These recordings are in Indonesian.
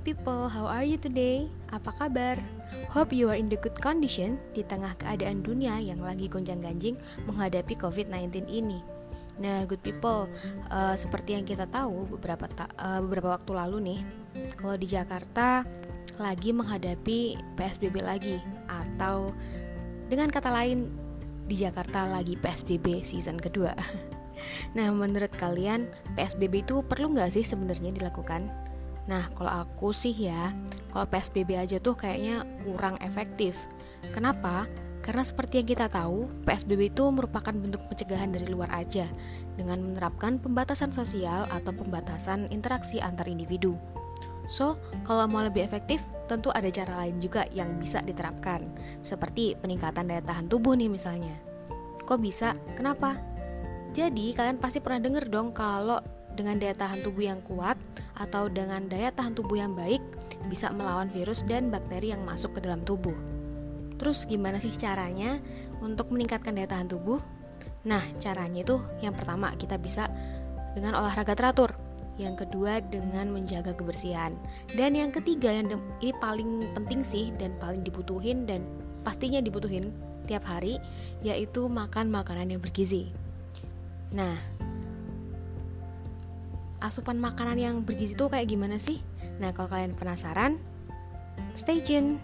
people, how are you today? Apa kabar? Hope you are in the good condition di tengah keadaan dunia yang lagi gonjang-ganjing menghadapi COVID-19 ini. Nah, good people, uh, seperti yang kita tahu beberapa ta- uh, beberapa waktu lalu nih, kalau di Jakarta lagi menghadapi PSBB lagi atau dengan kata lain di Jakarta lagi PSBB season kedua. Nah, menurut kalian PSBB itu perlu nggak sih sebenarnya dilakukan? Nah, kalau aku sih ya, kalau PSBB aja tuh kayaknya kurang efektif. Kenapa? Karena seperti yang kita tahu, PSBB itu merupakan bentuk pencegahan dari luar aja dengan menerapkan pembatasan sosial atau pembatasan interaksi antar individu. So, kalau mau lebih efektif, tentu ada cara lain juga yang bisa diterapkan, seperti peningkatan daya tahan tubuh nih misalnya. Kok bisa? Kenapa? Jadi, kalian pasti pernah dengar dong kalau dengan daya tahan tubuh yang kuat atau dengan daya tahan tubuh yang baik bisa melawan virus dan bakteri yang masuk ke dalam tubuh. Terus gimana sih caranya untuk meningkatkan daya tahan tubuh? Nah, caranya itu yang pertama kita bisa dengan olahraga teratur. Yang kedua dengan menjaga kebersihan. Dan yang ketiga yang ini paling penting sih dan paling dibutuhin dan pastinya dibutuhin tiap hari yaitu makan makanan yang bergizi. Nah, asupan makanan yang bergizi itu kayak gimana sih? Nah, kalau kalian penasaran, stay tune.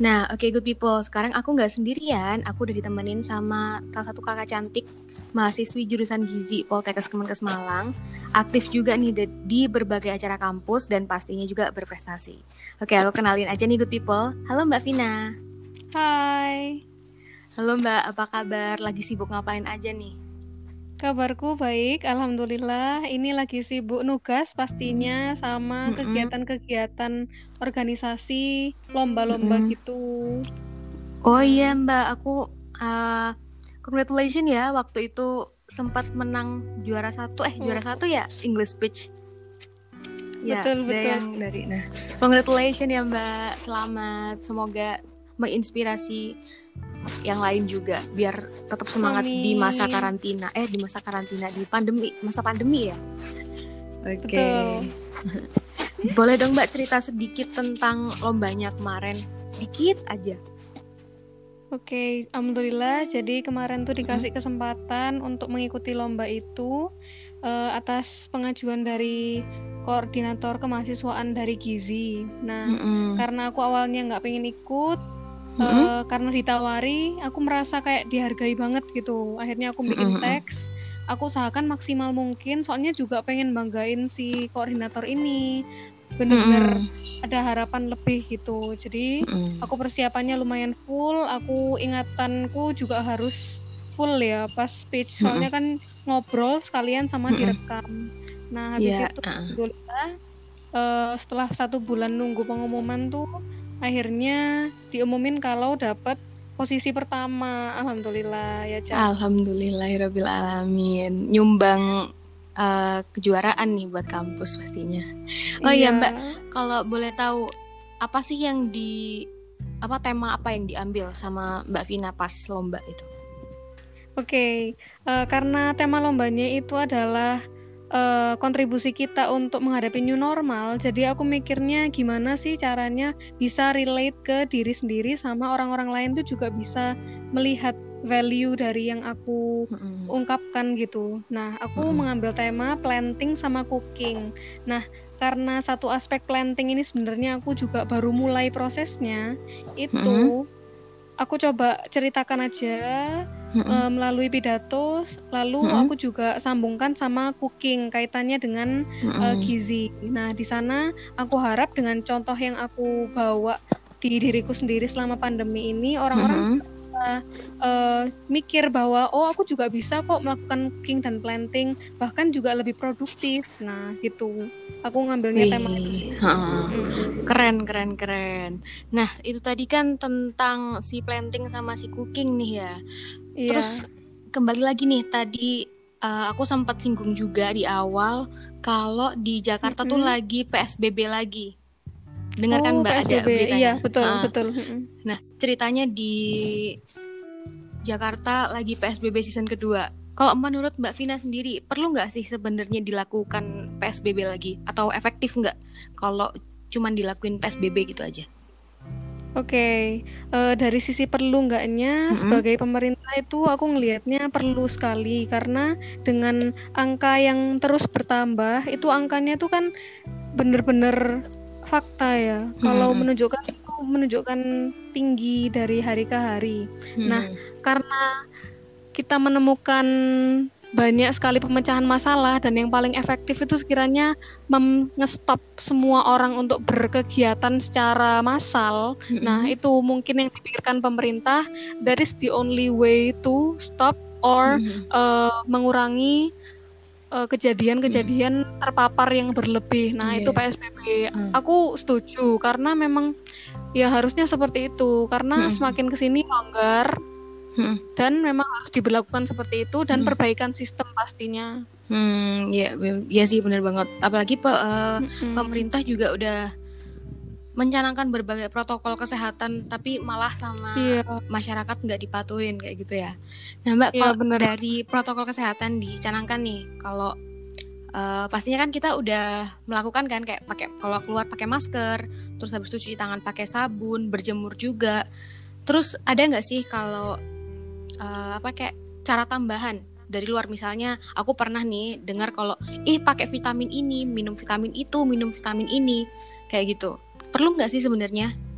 Nah, oke okay, good people. Sekarang aku nggak sendirian. Aku udah ditemenin sama salah satu kakak cantik mahasiswi jurusan gizi Poltekkes Kemenkes Malang. Aktif juga nih di berbagai acara kampus dan pastinya juga berprestasi. Oke, aku kenalin aja nih good people. Halo Mbak Vina. Hai. Halo Mbak, apa kabar? Lagi sibuk ngapain aja nih? Kabarku baik, alhamdulillah. Ini lagi sibuk nugas pastinya sama kegiatan-kegiatan organisasi, lomba-lomba mm -hmm. gitu. Oh iya Mbak, aku uh, congratulations ya waktu itu sempat menang juara satu eh juara satu ya English speech. Ya, betul betul. yang dari nah. Congratulations ya Mbak, selamat. Semoga menginspirasi yang lain juga biar tetap semangat Amin. di masa karantina eh di masa karantina di pandemi masa pandemi ya oke okay. boleh dong mbak cerita sedikit tentang lombanya kemarin dikit aja oke okay. alhamdulillah jadi kemarin tuh dikasih kesempatan untuk mengikuti lomba itu uh, atas pengajuan dari koordinator kemahasiswaan dari Gizi nah mm -hmm. karena aku awalnya nggak pengen ikut mm -hmm. uh, karena ditawari aku merasa kayak dihargai banget gitu akhirnya aku bikin mm -hmm. teks aku usahakan maksimal mungkin soalnya juga pengen banggain si koordinator ini bener-bener mm -hmm. ada harapan lebih gitu jadi mm -hmm. aku persiapannya lumayan full aku ingatanku juga harus full ya pas speech soalnya mm -hmm. kan ngobrol sekalian sama mm -hmm. direkam nah habis yeah, itu uh. uh, setelah satu bulan nunggu pengumuman tuh akhirnya diumumin kalau dapat posisi pertama alhamdulillah ya Cak. alhamdulillahirabbil alamin nyumbang uh, kejuaraan nih buat kampus pastinya oh iya, iya Mbak kalau boleh tahu apa sih yang di apa tema apa yang diambil sama Mbak Vina pas lomba itu oke okay. uh, eh, karena tema lombanya itu adalah uh, kontribusi kita untuk menghadapi new normal. Jadi aku mikirnya gimana sih caranya bisa relate ke diri sendiri sama orang-orang lain tuh juga bisa melihat value dari yang aku mm-hmm. ungkapkan gitu. Nah, aku mm-hmm. mengambil tema planting sama cooking. Nah, karena satu aspek planting ini sebenarnya aku juga baru mulai prosesnya, itu mm-hmm. aku coba ceritakan aja mm -hmm. uh, melalui pidato lalu mm -hmm. aku juga sambungkan sama cooking kaitannya dengan mm -hmm. uh, gizi nah di sana aku harap dengan contoh yang aku bawa di diriku sendiri selama pandemi ini orang-orang mm -hmm uh, mikir bahwa oh aku juga bisa kok melakukan cooking dan planting bahkan juga lebih produktif. Nah gitu. Aku ngambilnya Wih, tema itu sih. Hmm. keren keren keren. Nah itu tadi kan tentang si planting sama si cooking nih ya. Iya. terus kembali lagi nih tadi uh, aku sempat singgung juga di awal kalau di Jakarta mm -hmm. tuh lagi PSBB lagi dengarkan Oh, Mbak ada PSBB. beritanya. Iya, betul, Ah. betul. Nah, ceritanya di Jakarta lagi PSBB season kedua. Kalau menurut Mbak Vina sendiri, perlu nggak sih sebenarnya dilakukan PSBB lagi? Atau efektif nggak kalau cuman dilakuin PSBB gitu aja? Oke, eh, dari sisi perlu nggaknya Mm-mm. sebagai pemerintah itu aku ngelihatnya perlu sekali karena dengan angka yang terus bertambah itu angkanya itu kan bener-bener fakta ya. Kalau Mm-mm. menunjukkan itu menunjukkan tinggi dari hari ke hari. Nah, Hmm. karena kita menemukan banyak sekali pemecahan masalah dan yang paling efektif itu sekiranya mengestop semua orang untuk berkegiatan secara massal. Mm-mm. Nah, itu mungkin yang dipikirkan pemerintah that is the only way to stop or Mhm. eh, mengurangi eh, kejadian-kejadian terpapar yang berlebih. Nah, Iya. itu PSBB. Hmm. Aku setuju karena memang ya harusnya seperti itu karena Mm-mm. semakin ke sini longgar Hmm. dan memang harus diberlakukan seperti itu dan Hmm. perbaikan sistem pastinya. Hmm, ya, ya sih benar banget. Apalagi pe- eh, Mm-mm. pemerintah juga udah mencanangkan berbagai protokol kesehatan, tapi malah sama Iya, masyarakat nggak dipatuhin kayak gitu ya. Nah Mbak, Iya, kalau bener. dari protokol kesehatan dicanangkan nih, kalau eh, pastinya kan kita udah melakukan kan kayak pakai kalau keluar pakai masker, terus habis itu cuci tangan pakai sabun, berjemur juga. Terus ada nggak sih kalau eh, apa kayak cara tambahan dari luar misalnya aku pernah nih dengar kalau ih pakai vitamin ini, minum vitamin itu, minum vitamin ini kayak gitu. Perlu nggak sih sebenarnya?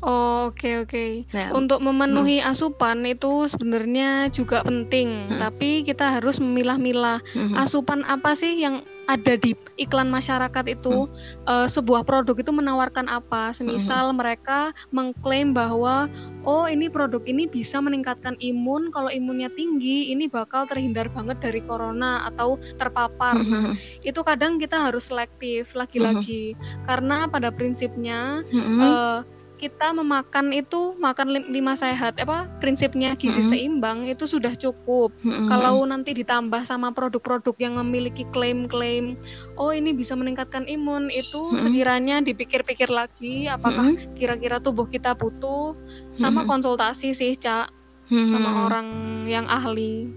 Oh, oke oke. Nah, Untuk memenuhi asupan itu sebenarnya juga penting, Hmm. tapi kita harus memilah-milah mhm. asupan apa sih yang ada di iklan masyarakat itu eh, sebuah produk itu menawarkan apa semisal mereka mengklaim bahwa oh ini produk ini bisa meningkatkan imun kalau imunnya tinggi ini bakal terhindar banget dari corona atau terpapar nah Mhm. itu kadang kita harus selektif lagi-lagi karena pada prinsipnya Mhm. eh, kita memakan itu makan lim- lima sehat apa prinsipnya gizi Mhm. seimbang itu sudah cukup Mhm. kalau nanti ditambah sama produk-produk yang memiliki klaim-klaim, oh ini bisa meningkatkan imun, itu Mm-mm. sekiranya dipikir-pikir lagi, apakah Mhm. kira-kira tubuh kita butuh, sama Mhm. konsultasi sih, Cak, Mhm. sama orang yang ahli.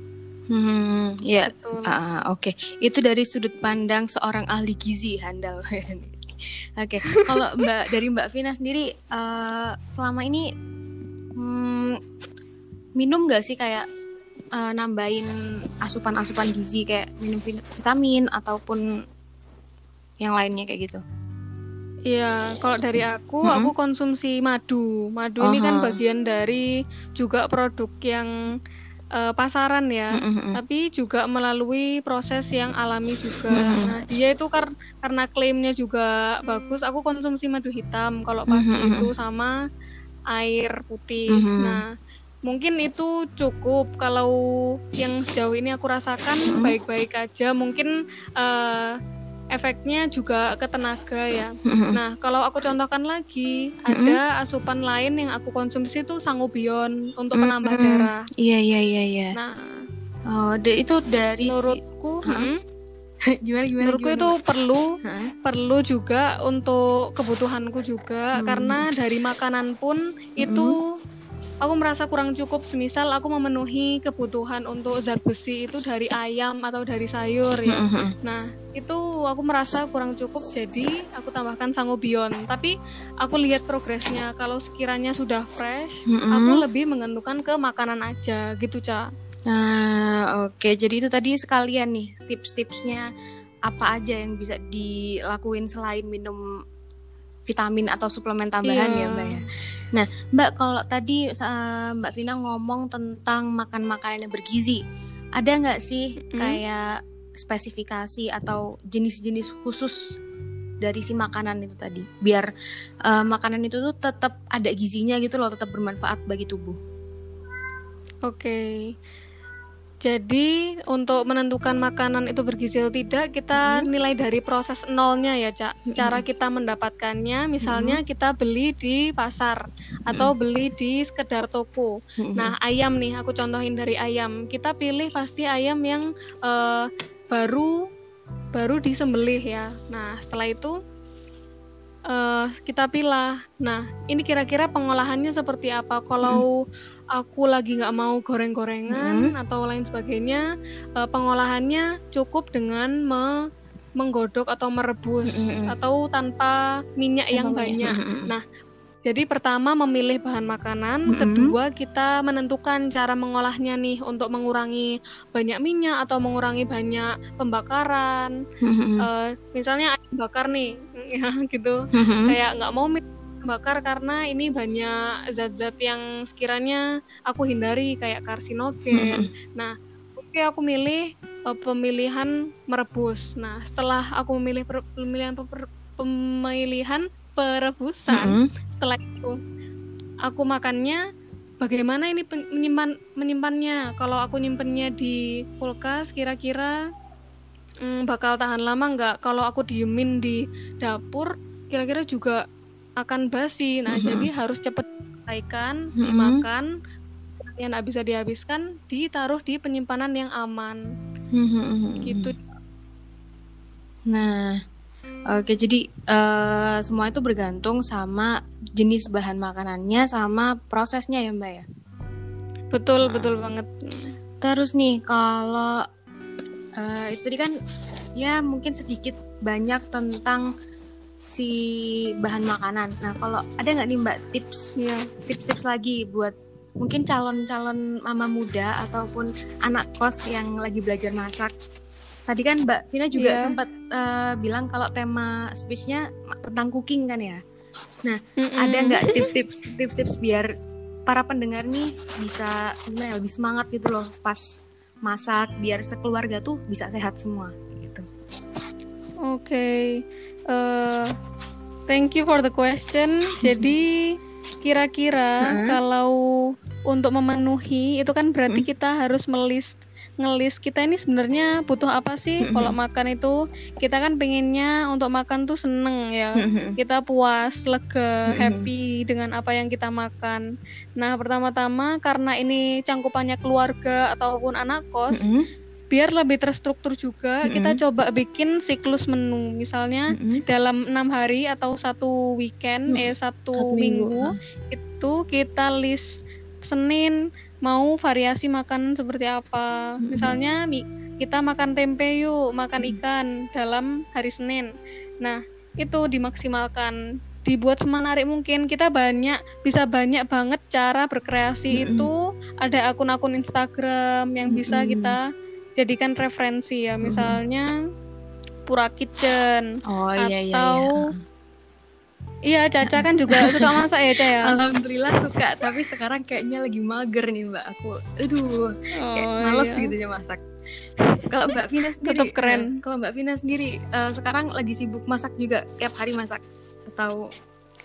Mhm. ya Betul. ah, oke itu dari sudut pandang seorang ahli gizi handal oke kalau mbak dari mbak Vina sendiri eh, selama ini hmm, minum gak sih kayak eh, nambahin asupan-asupan gizi kayak minum vit- vitamin ataupun yang lainnya kayak gitu Iya, kalau dari aku, Mm-mm. aku konsumsi madu. Madu ini kan bagian dari juga produk yang eh, pasaran ya. Mhm. tapi juga melalui proses yang alami juga. Mhm. Nah, dia itu kar- karena klaimnya juga bagus, aku konsumsi madu hitam kalau pagi Mhm. itu sama air putih. Mhm. Nah, mungkin itu cukup kalau yang sejauh ini aku rasakan baik-baik aja. Mungkin eh, efeknya juga ke tenaga ya. Mhm. Nah, kalau aku contohkan lagi, ada asupan lain yang aku konsumsi itu sangobion untuk penambah Mhm. darah. iya iya iya iya Nah, oh itu dari menurutku Hah? mm, gimana gimana menurutku gimana, itu perlu Hah? perlu juga untuk kebutuhanku juga Hmm. karena dari makanan pun itu aku merasa kurang cukup semisal aku memenuhi kebutuhan untuk zat besi itu dari ayam atau dari sayur ya Mhm. nah itu aku merasa kurang cukup jadi aku tambahkan sangobion tapi aku lihat progresnya kalau sekiranya sudah fresh Mhm. aku lebih mengentukan ke makanan aja gitu cak Nah, oke. Jadi itu tadi sekalian nih tips-tipsnya apa aja yang bisa dilakuin selain minum vitamin atau suplemen tambahan Iya. ya, Mbak ya. Nah, Mbak kalau tadi sa- Mbak Vina ngomong tentang makan makanan yang bergizi, ada nggak sih Mm-mm. kayak spesifikasi atau jenis-jenis khusus dari si makanan itu tadi, biar eh, makanan itu tuh tetap ada gizinya gitu loh, tetap bermanfaat bagi tubuh. Oke. Jadi untuk menentukan makanan itu bergizi atau tidak, kita Mhm. nilai dari proses nolnya ya, Cak. Mhm. Cara kita mendapatkannya, misalnya kita beli di pasar atau beli di sekedar toko. Mhm. Nah, ayam nih, aku contohin dari ayam. Kita pilih pasti ayam yang eh, baru baru disembelih ya. Nah, setelah itu uh, kita pilah. Nah, ini kira-kira pengolahannya seperti apa? Kalau hmm. aku lagi nggak mau goreng-gorengan hmm. atau lain sebagainya, uh, pengolahannya cukup dengan me menggodok atau merebus hmm. atau tanpa minyak yang banyak. Hmm. Nah, jadi pertama memilih bahan makanan, mm-hmm. kedua kita menentukan cara mengolahnya nih untuk mengurangi banyak minyak atau mengurangi banyak pembakaran. Mm-hmm. Uh, misalnya ayam bakar nih, ya gitu, mm-hmm. kayak nggak mau bakar karena ini banyak zat-zat yang sekiranya aku hindari kayak karsinogen. Mm-hmm. Nah, oke okay, aku milih uh, pemilihan merebus. Nah, setelah aku memilih pemilihan pemilihan perebusan mm -hmm. setelah itu aku makannya bagaimana ini menyimpan menyimpannya kalau aku nyimpennya di kulkas kira-kira hmm, bakal tahan lama nggak kalau aku diemin di dapur kira-kira juga akan basi nah mm -hmm. jadi harus cepet selesaikan mm -hmm. dimakan yang nggak bisa dihabiskan ditaruh di penyimpanan yang aman mm -hmm. gitu nah Oke, jadi uh, semua itu bergantung sama jenis bahan makanannya sama prosesnya ya, Mbak ya. Betul, nah. betul banget. Terus nih kalau uh, itu tadi kan ya mungkin sedikit banyak tentang si bahan makanan. Nah, kalau ada nggak nih Mbak tips, ya. tips-tips lagi buat mungkin calon-calon mama muda ataupun anak kos yang lagi belajar masak Tadi kan Mbak Vina juga yeah. sempat uh, bilang kalau tema speechnya tentang cooking kan ya. Nah, mm -mm. ada nggak tips-tips tips-tips biar para pendengar nih bisa gimana ya, lebih semangat gitu loh pas masak biar sekeluarga tuh bisa sehat semua gitu. Oke. Okay. Uh, eh, thank you for the question. Jadi kira-kira uh -huh. kalau untuk memenuhi itu kan berarti uh -huh. kita harus melist ngelis kita ini sebenarnya butuh apa sih mm-hmm. kalau makan itu kita kan pengennya untuk makan tuh seneng ya mm-hmm. kita puas lega mm-hmm. happy dengan apa yang kita makan nah pertama-tama karena ini cangkupannya keluarga ataupun anak kos mm-hmm biar lebih terstruktur juga mm-hmm. kita coba bikin siklus menu misalnya mm-hmm. dalam enam hari atau satu weekend mm-hmm. eh satu, satu minggu, minggu itu kita list Senin mau variasi makan seperti apa. Hmm. Misalnya kita makan tempe yuk, makan ikan dalam hari Senin. Nah, itu dimaksimalkan dibuat semenarik mungkin kita banyak bisa banyak banget cara berkreasi mm-hmm. itu ada akun-akun Instagram yang bisa kita jadikan referensi ya misalnya. Pura Kitchen oh, atau iya, iya, iya Iya, Caca kan juga suka masak ya, Caca ya? Alhamdulillah suka, tapi sekarang kayaknya lagi mager nih, Mbak. Aku, aduh, kayak oh, males iya. gitu ya masak. Kalau Mbak Vina sendiri, Tetap keren. Uh, kalau Mbak Vina sendiri, uh, sekarang lagi sibuk masak juga, tiap hari masak? Atau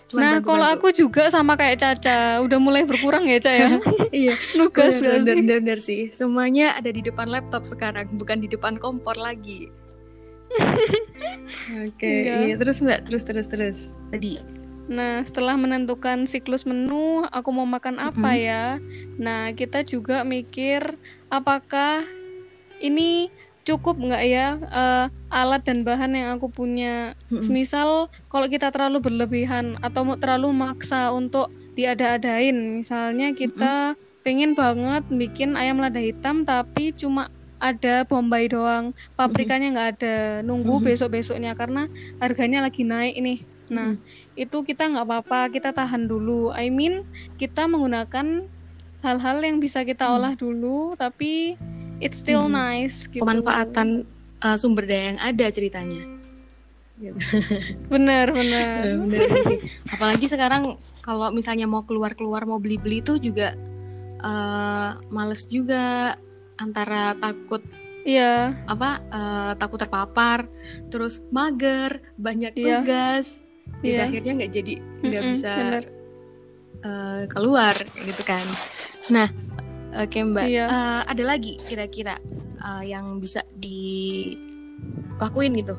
Nah, kalau aku juga sama kayak Caca, udah mulai berkurang ya, Caca ya. iya. Nugas bener, bener, bener, bener sih. Semuanya ada di depan laptop sekarang, bukan di depan kompor lagi. Oke, okay, iya. iya. Terus Mbak, terus terus terus. Tadi. Nah, setelah menentukan siklus menu, aku mau makan apa mm -hmm. ya? Nah, kita juga mikir apakah ini cukup nggak ya uh, alat dan bahan yang aku punya. Mm -hmm. Misal kalau kita terlalu berlebihan atau mau terlalu maksa untuk diada-adain, misalnya kita mm -hmm. pengen banget bikin ayam lada hitam tapi cuma ada Bombay doang. Pabrikannya nggak ada. Nunggu mm -hmm. besok besoknya karena harganya lagi naik ini. Nah mm -hmm. itu kita nggak apa-apa kita tahan dulu. I mean kita menggunakan hal-hal yang bisa kita mm -hmm. olah dulu tapi it's still nice gitu. pemanfaatan uh, sumber daya yang ada ceritanya. Bener sih. Apalagi sekarang kalau misalnya mau keluar keluar mau beli beli tuh juga uh, males juga antara takut Iya. Apa uh, takut terpapar, terus mager, banyak iya. tugas, iya. akhirnya nggak jadi nggak mm -mm, bisa uh, keluar gitu kan. Nah, oke okay, Mbak, iya. uh, ada lagi kira-kira uh, yang bisa dilakuin gitu,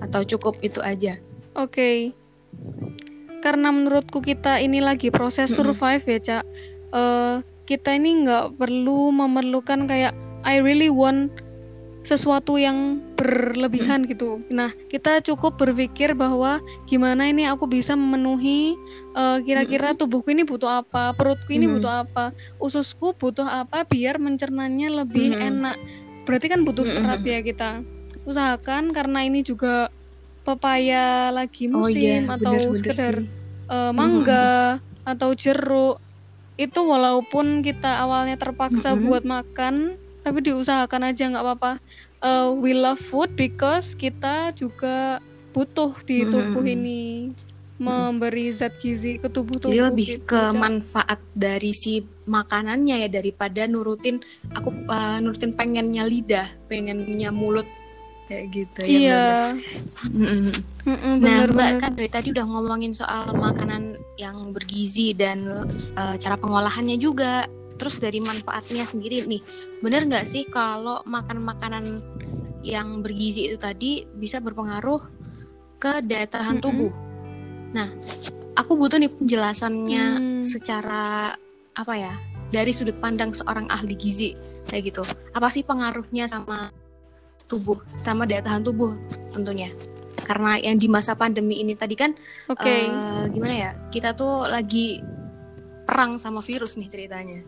atau cukup itu aja? Oke. Okay. Karena menurutku kita ini lagi proses survive mm -hmm. ya, Cak. Uh, kita ini nggak perlu memerlukan kayak I really want sesuatu yang berlebihan gitu. Nah, kita cukup berpikir bahwa gimana ini aku bisa memenuhi uh, kira-kira tubuhku ini butuh apa, perutku ini butuh apa, ususku butuh apa biar mencernanya lebih enak. Berarti kan butuh serat ya kita. Usahakan karena ini juga pepaya lagi musim oh, iya, atau bener, sekedar uh, mangga atau jeruk itu walaupun kita awalnya terpaksa buat makan tapi diusahakan aja nggak apa-apa uh, we love food because kita juga butuh di tubuh hmm. ini memberi zat gizi ke tubuh tubuh jadi lebih gitu, ke aja. manfaat dari si makanannya ya daripada nurutin aku uh, nurutin pengennya lidah pengennya mulut kayak gitu ya, iya. ya mm -mm. nah mbak kan dari tadi udah ngomongin soal makanan yang bergizi dan uh, cara pengolahannya juga terus dari manfaatnya sendiri nih bener nggak sih kalau makan makanan yang bergizi itu tadi bisa berpengaruh ke daya tahan mm -hmm. tubuh nah aku butuh nih penjelasannya mm. secara apa ya dari sudut pandang seorang ahli gizi kayak gitu apa sih pengaruhnya sama tubuh sama daya tahan tubuh tentunya karena yang di masa pandemi ini tadi kan okay. uh, eh, gimana ya kita tuh lagi perang sama virus nih ceritanya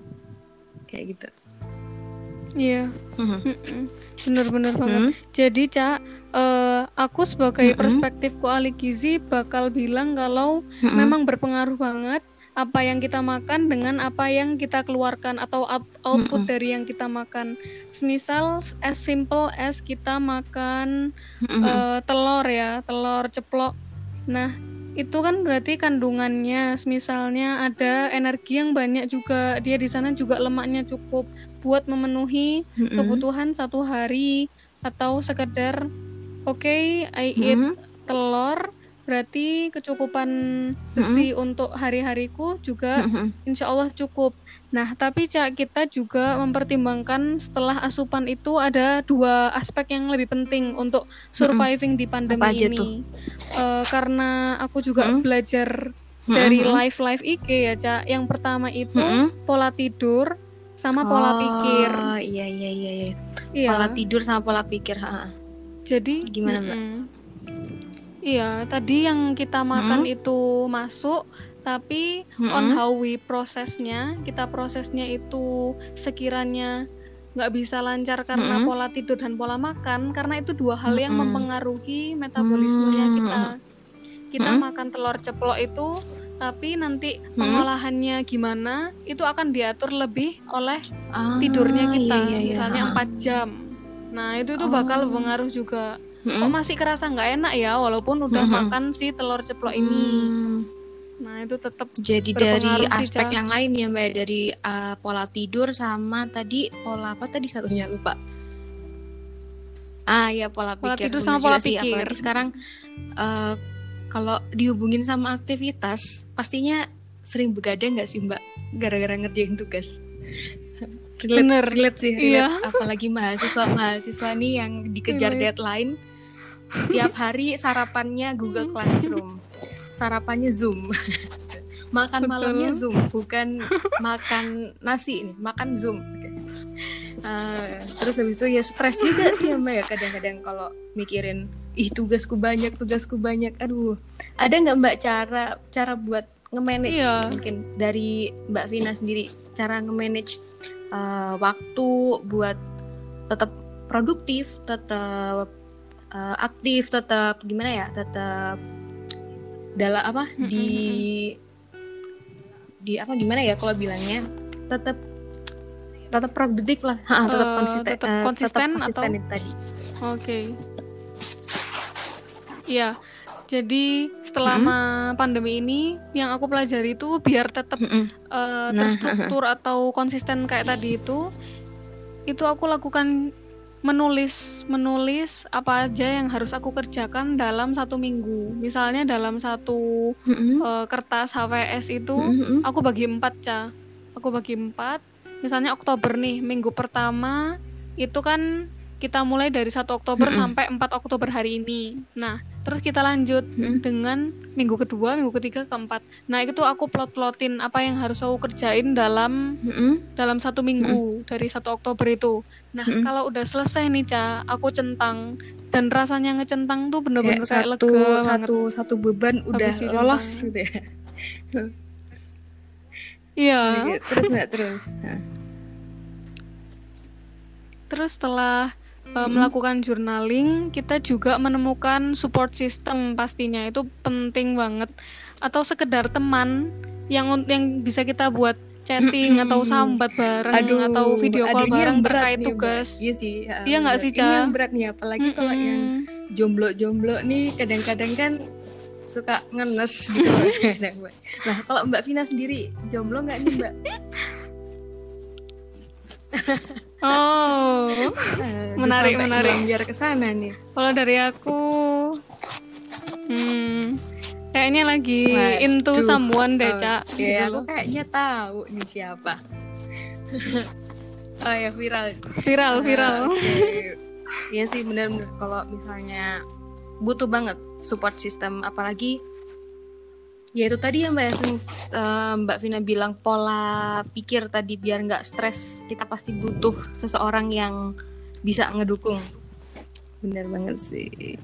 kayak gitu iya mm-hmm. bener-bener banget mm-hmm. jadi cak uh, aku sebagai mm-hmm. perspektifku ahli gizi bakal bilang kalau mm-hmm. memang berpengaruh banget apa yang kita makan dengan apa yang kita keluarkan atau output mm -hmm. dari yang kita makan. Semisal as simple as kita makan mm -hmm. uh, telur ya, telur ceplok. Nah, itu kan berarti kandungannya misalnya ada energi yang banyak juga dia di sana juga lemaknya cukup buat memenuhi mm-hmm. kebutuhan satu hari atau sekedar oke okay, I eat mm-hmm. telur berarti kecukupan besi mm-hmm. untuk hari-hariku juga mm-hmm. insya Allah cukup Nah, tapi Cak, kita juga mempertimbangkan setelah asupan itu ada dua aspek yang lebih penting untuk surviving mm -hmm. di pandemi ini. Uh, karena aku juga mm -hmm. belajar dari live live IG ya, Cak. Yang pertama itu mm -hmm. pola tidur sama pola oh, pikir. iya iya iya iya. Iya. Pola tidur sama pola pikir, ha. Jadi gimana, Mbak? Mm -hmm. Iya, tadi yang kita makan hmm? itu masuk, tapi mm-hmm. on how we prosesnya kita prosesnya itu sekiranya nggak bisa lancar karena mm-hmm. pola tidur dan pola makan karena itu dua hal yang mm-hmm. mempengaruhi metabolismenya mm-hmm. kita kita mm-hmm. makan telur ceplok itu tapi nanti pengolahannya gimana itu akan diatur lebih oleh ah, tidurnya kita iya, iya, iya. misalnya empat jam nah itu tuh bakal oh. berpengaruh juga mm-hmm. kok masih kerasa nggak enak ya walaupun udah mm-hmm. makan si telur ceplok ini mm Nah, itu tetap jadi dari aspek yang lain ya Mbak dari uh, pola tidur sama tadi pola apa tadi satunya lupa. Ah ya pola, pola pikir. tidur sama pola sih, pikir. Apalagi sekarang uh, kalau dihubungin sama aktivitas pastinya sering begadang nggak sih Mbak gara-gara ngerjain tugas. relate, Bener. relate sih, relate. Iya. apalagi mahasiswa mahasiswa nih yang dikejar deadline tiap hari sarapannya Google Classroom sarapannya Zoom. makan Betul. malamnya Zoom, bukan makan nasi ini, makan Zoom. Uh, terus habis itu ya stres juga sih ya mbak ya kadang-kadang kalau mikirin ih tugasku banyak tugasku banyak aduh ada nggak mbak cara cara buat nge-manage iya. mungkin dari mbak Vina sendiri cara nge-manage uh, waktu buat tetap produktif tetap uh, aktif tetap gimana ya tetap dalam apa di di apa gimana ya kalau bilangnya tetap tetap produktif lah ha, tetap uh, konsisten tetap uh, konsisten, tetap konsisten atau... tadi oke okay. ya jadi selama mm-hmm. pandemi ini yang aku pelajari itu biar tetap mm-hmm. uh, terstruktur nah, atau konsisten kayak tadi itu itu aku lakukan menulis menulis apa aja yang harus aku kerjakan dalam satu minggu misalnya dalam satu mm-hmm. uh, kertas HVS itu mm-hmm. aku bagi empat ca aku bagi empat misalnya Oktober nih minggu pertama itu kan kita mulai dari 1 Oktober mm-hmm. sampai 4 Oktober hari ini nah terus kita lanjut Hmm. dengan minggu kedua minggu ketiga keempat nah itu tuh aku plot plotin apa yang harus aku kerjain dalam Mm-mm. dalam satu minggu dari 1 Oktober itu nah Mm-mm. kalau udah selesai nih ca aku centang dan rasanya ngecentang tuh bener-bener kayak kayak, satu lega banget satu satu beban udah Habis lolos gitu ya iya terus mbak terus Nah. terus setelah Mm-mm. melakukan journaling kita juga menemukan support system pastinya itu penting banget atau sekedar teman yang yang bisa kita buat chatting atau sambat bareng aduh atau video aduh, call ini bareng berat terkait nih, Mbak. tugas iya sih ya, Iya nggak sih, ini Ca? yang berat nih apalagi kalau yang jomblo-jomblo nih kadang-kadang kan suka ngenes gitu kadang. Nah kalau Mbak Vina sendiri jomblo nggak nih Mbak? oh Aduh, Menarik, menarik. biar ke sana nih. kalau dari aku hmm kayaknya lagi Waduh. into someone deh cak Oke, gitu aku kayaknya tahu nih siapa. oh ya viral. viral viral Ah, oke. Iya sih benar-benar kalau misalnya butuh banget support system apalagi ya itu tadi yang Mbak Yasin, eh, Mbak Vina bilang pola pikir tadi biar nggak stres kita pasti butuh seseorang yang bisa ngedukung. Bener banget sih.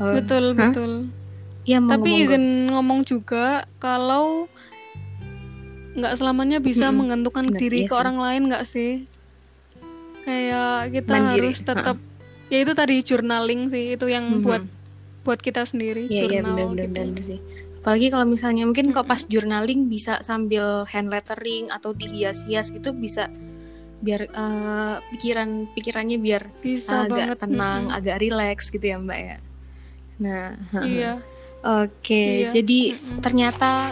Oh, betul Hah? betul Iya, monggo, Tapi monggo. izin ngomong juga kalau nggak selamanya bisa Mm-mm. menggantungkan Bener, diri iya ke sih. orang lain nggak sih? Kayak kita Mandiri, harus tetap ya itu tadi journaling sih itu yang Mhm. buat buat kita sendiri Iya iya jurnal benar benar gitu. sih. Apalagi kalau misalnya mungkin kok pas journaling bisa sambil hand lettering atau dihias-hias gitu bisa biar eh, pikiran pikirannya biar Bisa agak banget. tenang, mm-mm. agak rileks gitu ya Mbak ya. Nah, Iya. oke. Iya. Jadi Mm-mm. ternyata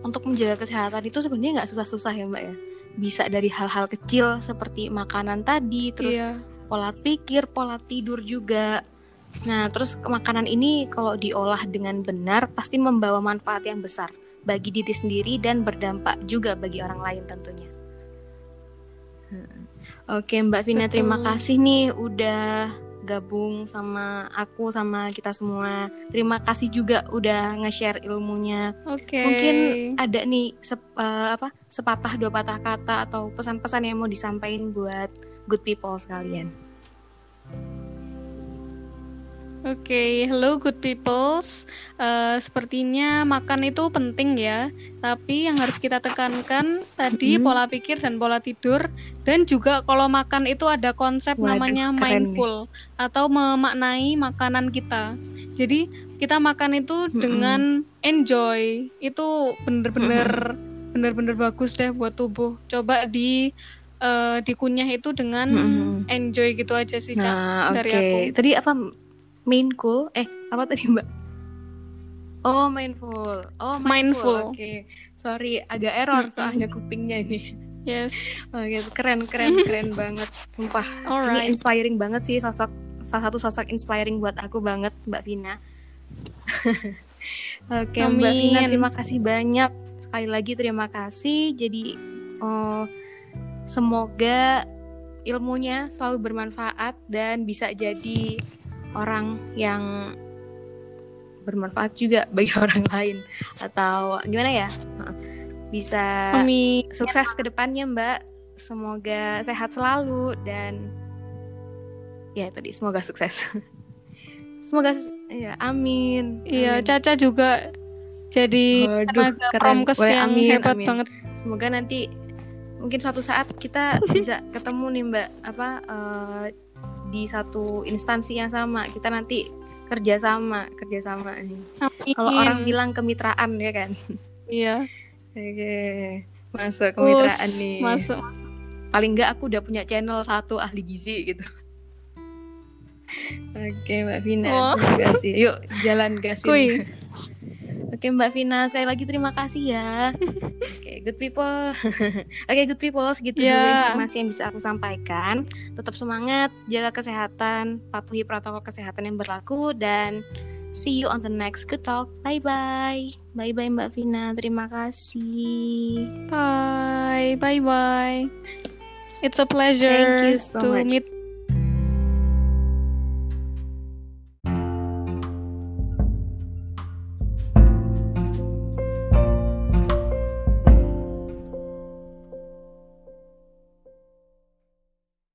untuk menjaga kesehatan itu sebenarnya nggak susah-susah ya Mbak ya. Bisa dari hal-hal kecil seperti makanan tadi, terus Iya. pola pikir, pola tidur juga. Nah, terus makanan ini kalau diolah dengan benar pasti membawa manfaat yang besar bagi diri sendiri dan berdampak juga bagi orang lain tentunya. Hmm. Oke, Mbak Vina, Betul. terima kasih nih udah gabung sama aku sama kita semua. Terima kasih juga udah nge-share ilmunya. Oke. Mungkin ada nih sep- eh, apa sepatah dua patah kata atau pesan-pesan yang mau disampaikan buat good people sekalian. Oke, hello good peoples. Eh, sepertinya makan itu penting ya, tapi yang harus kita tekankan tadi Mm-mm. pola pikir dan pola tidur, dan juga kalau makan itu ada konsep Waduh, namanya keren mindful atau memaknai makanan kita. Jadi kita makan itu Mm-mm. dengan enjoy, itu bener-bener bener-bener bagus deh buat tubuh. Coba di eh, dikunyah itu dengan Mm-mm. enjoy gitu aja sih, Cak. Nah, dari aku. Tadi apa mindful? Eh, apa tadi, Mbak? Oh, mindful. Oh, mindful. Mindful. Oke. Sorry, agak error soalnya kupingnya ini. Yes. Oke, keren, keren, keren banget. Sumpah. Ini Alright. inspiring banget sih sosok salah satu sosok inspiring buat aku banget, Mbak Vina. Oke, Mbak Vina, terima kasih banyak. Sekali lagi terima kasih. Jadi eh, semoga ilmunya selalu bermanfaat dan bisa jadi orang yang bermanfaat juga bagi orang lain atau gimana ya? Bisa Amin. sukses ke depannya Mbak. Semoga sehat selalu dan ya itu dia semoga sukses. semoga ya amin. Iya. Caca juga jadi Waduh, keren. Boleh, yang amin, hebat amin. banget. Semoga nanti mungkin suatu saat kita bisa ketemu nih Mbak apa eh, di satu instansi yang sama. Kita nanti kerjasama kerjasama nih. Amin. Kalau orang bilang kemitraan ya kan. iya, Oke. Masuk kemitraan nih. masuk. paling nggak aku udah punya channel satu ahli gizi gitu. Oke Mbak Vina, Wah. terima kasih. Yuk jalan gasin. Oke Mbak Vina, sekali lagi terima kasih ya. Good people, oke good people segitu dulu Ya. informasi yang bisa aku sampaikan. Tetap semangat, jaga kesehatan, patuhi protokol kesehatan yang berlaku dan see you on the next good talk. Bye bye, bye bye Mbak Vina, terima kasih. Bye, bye, bye. It's a pleasure Thank you so to much. meet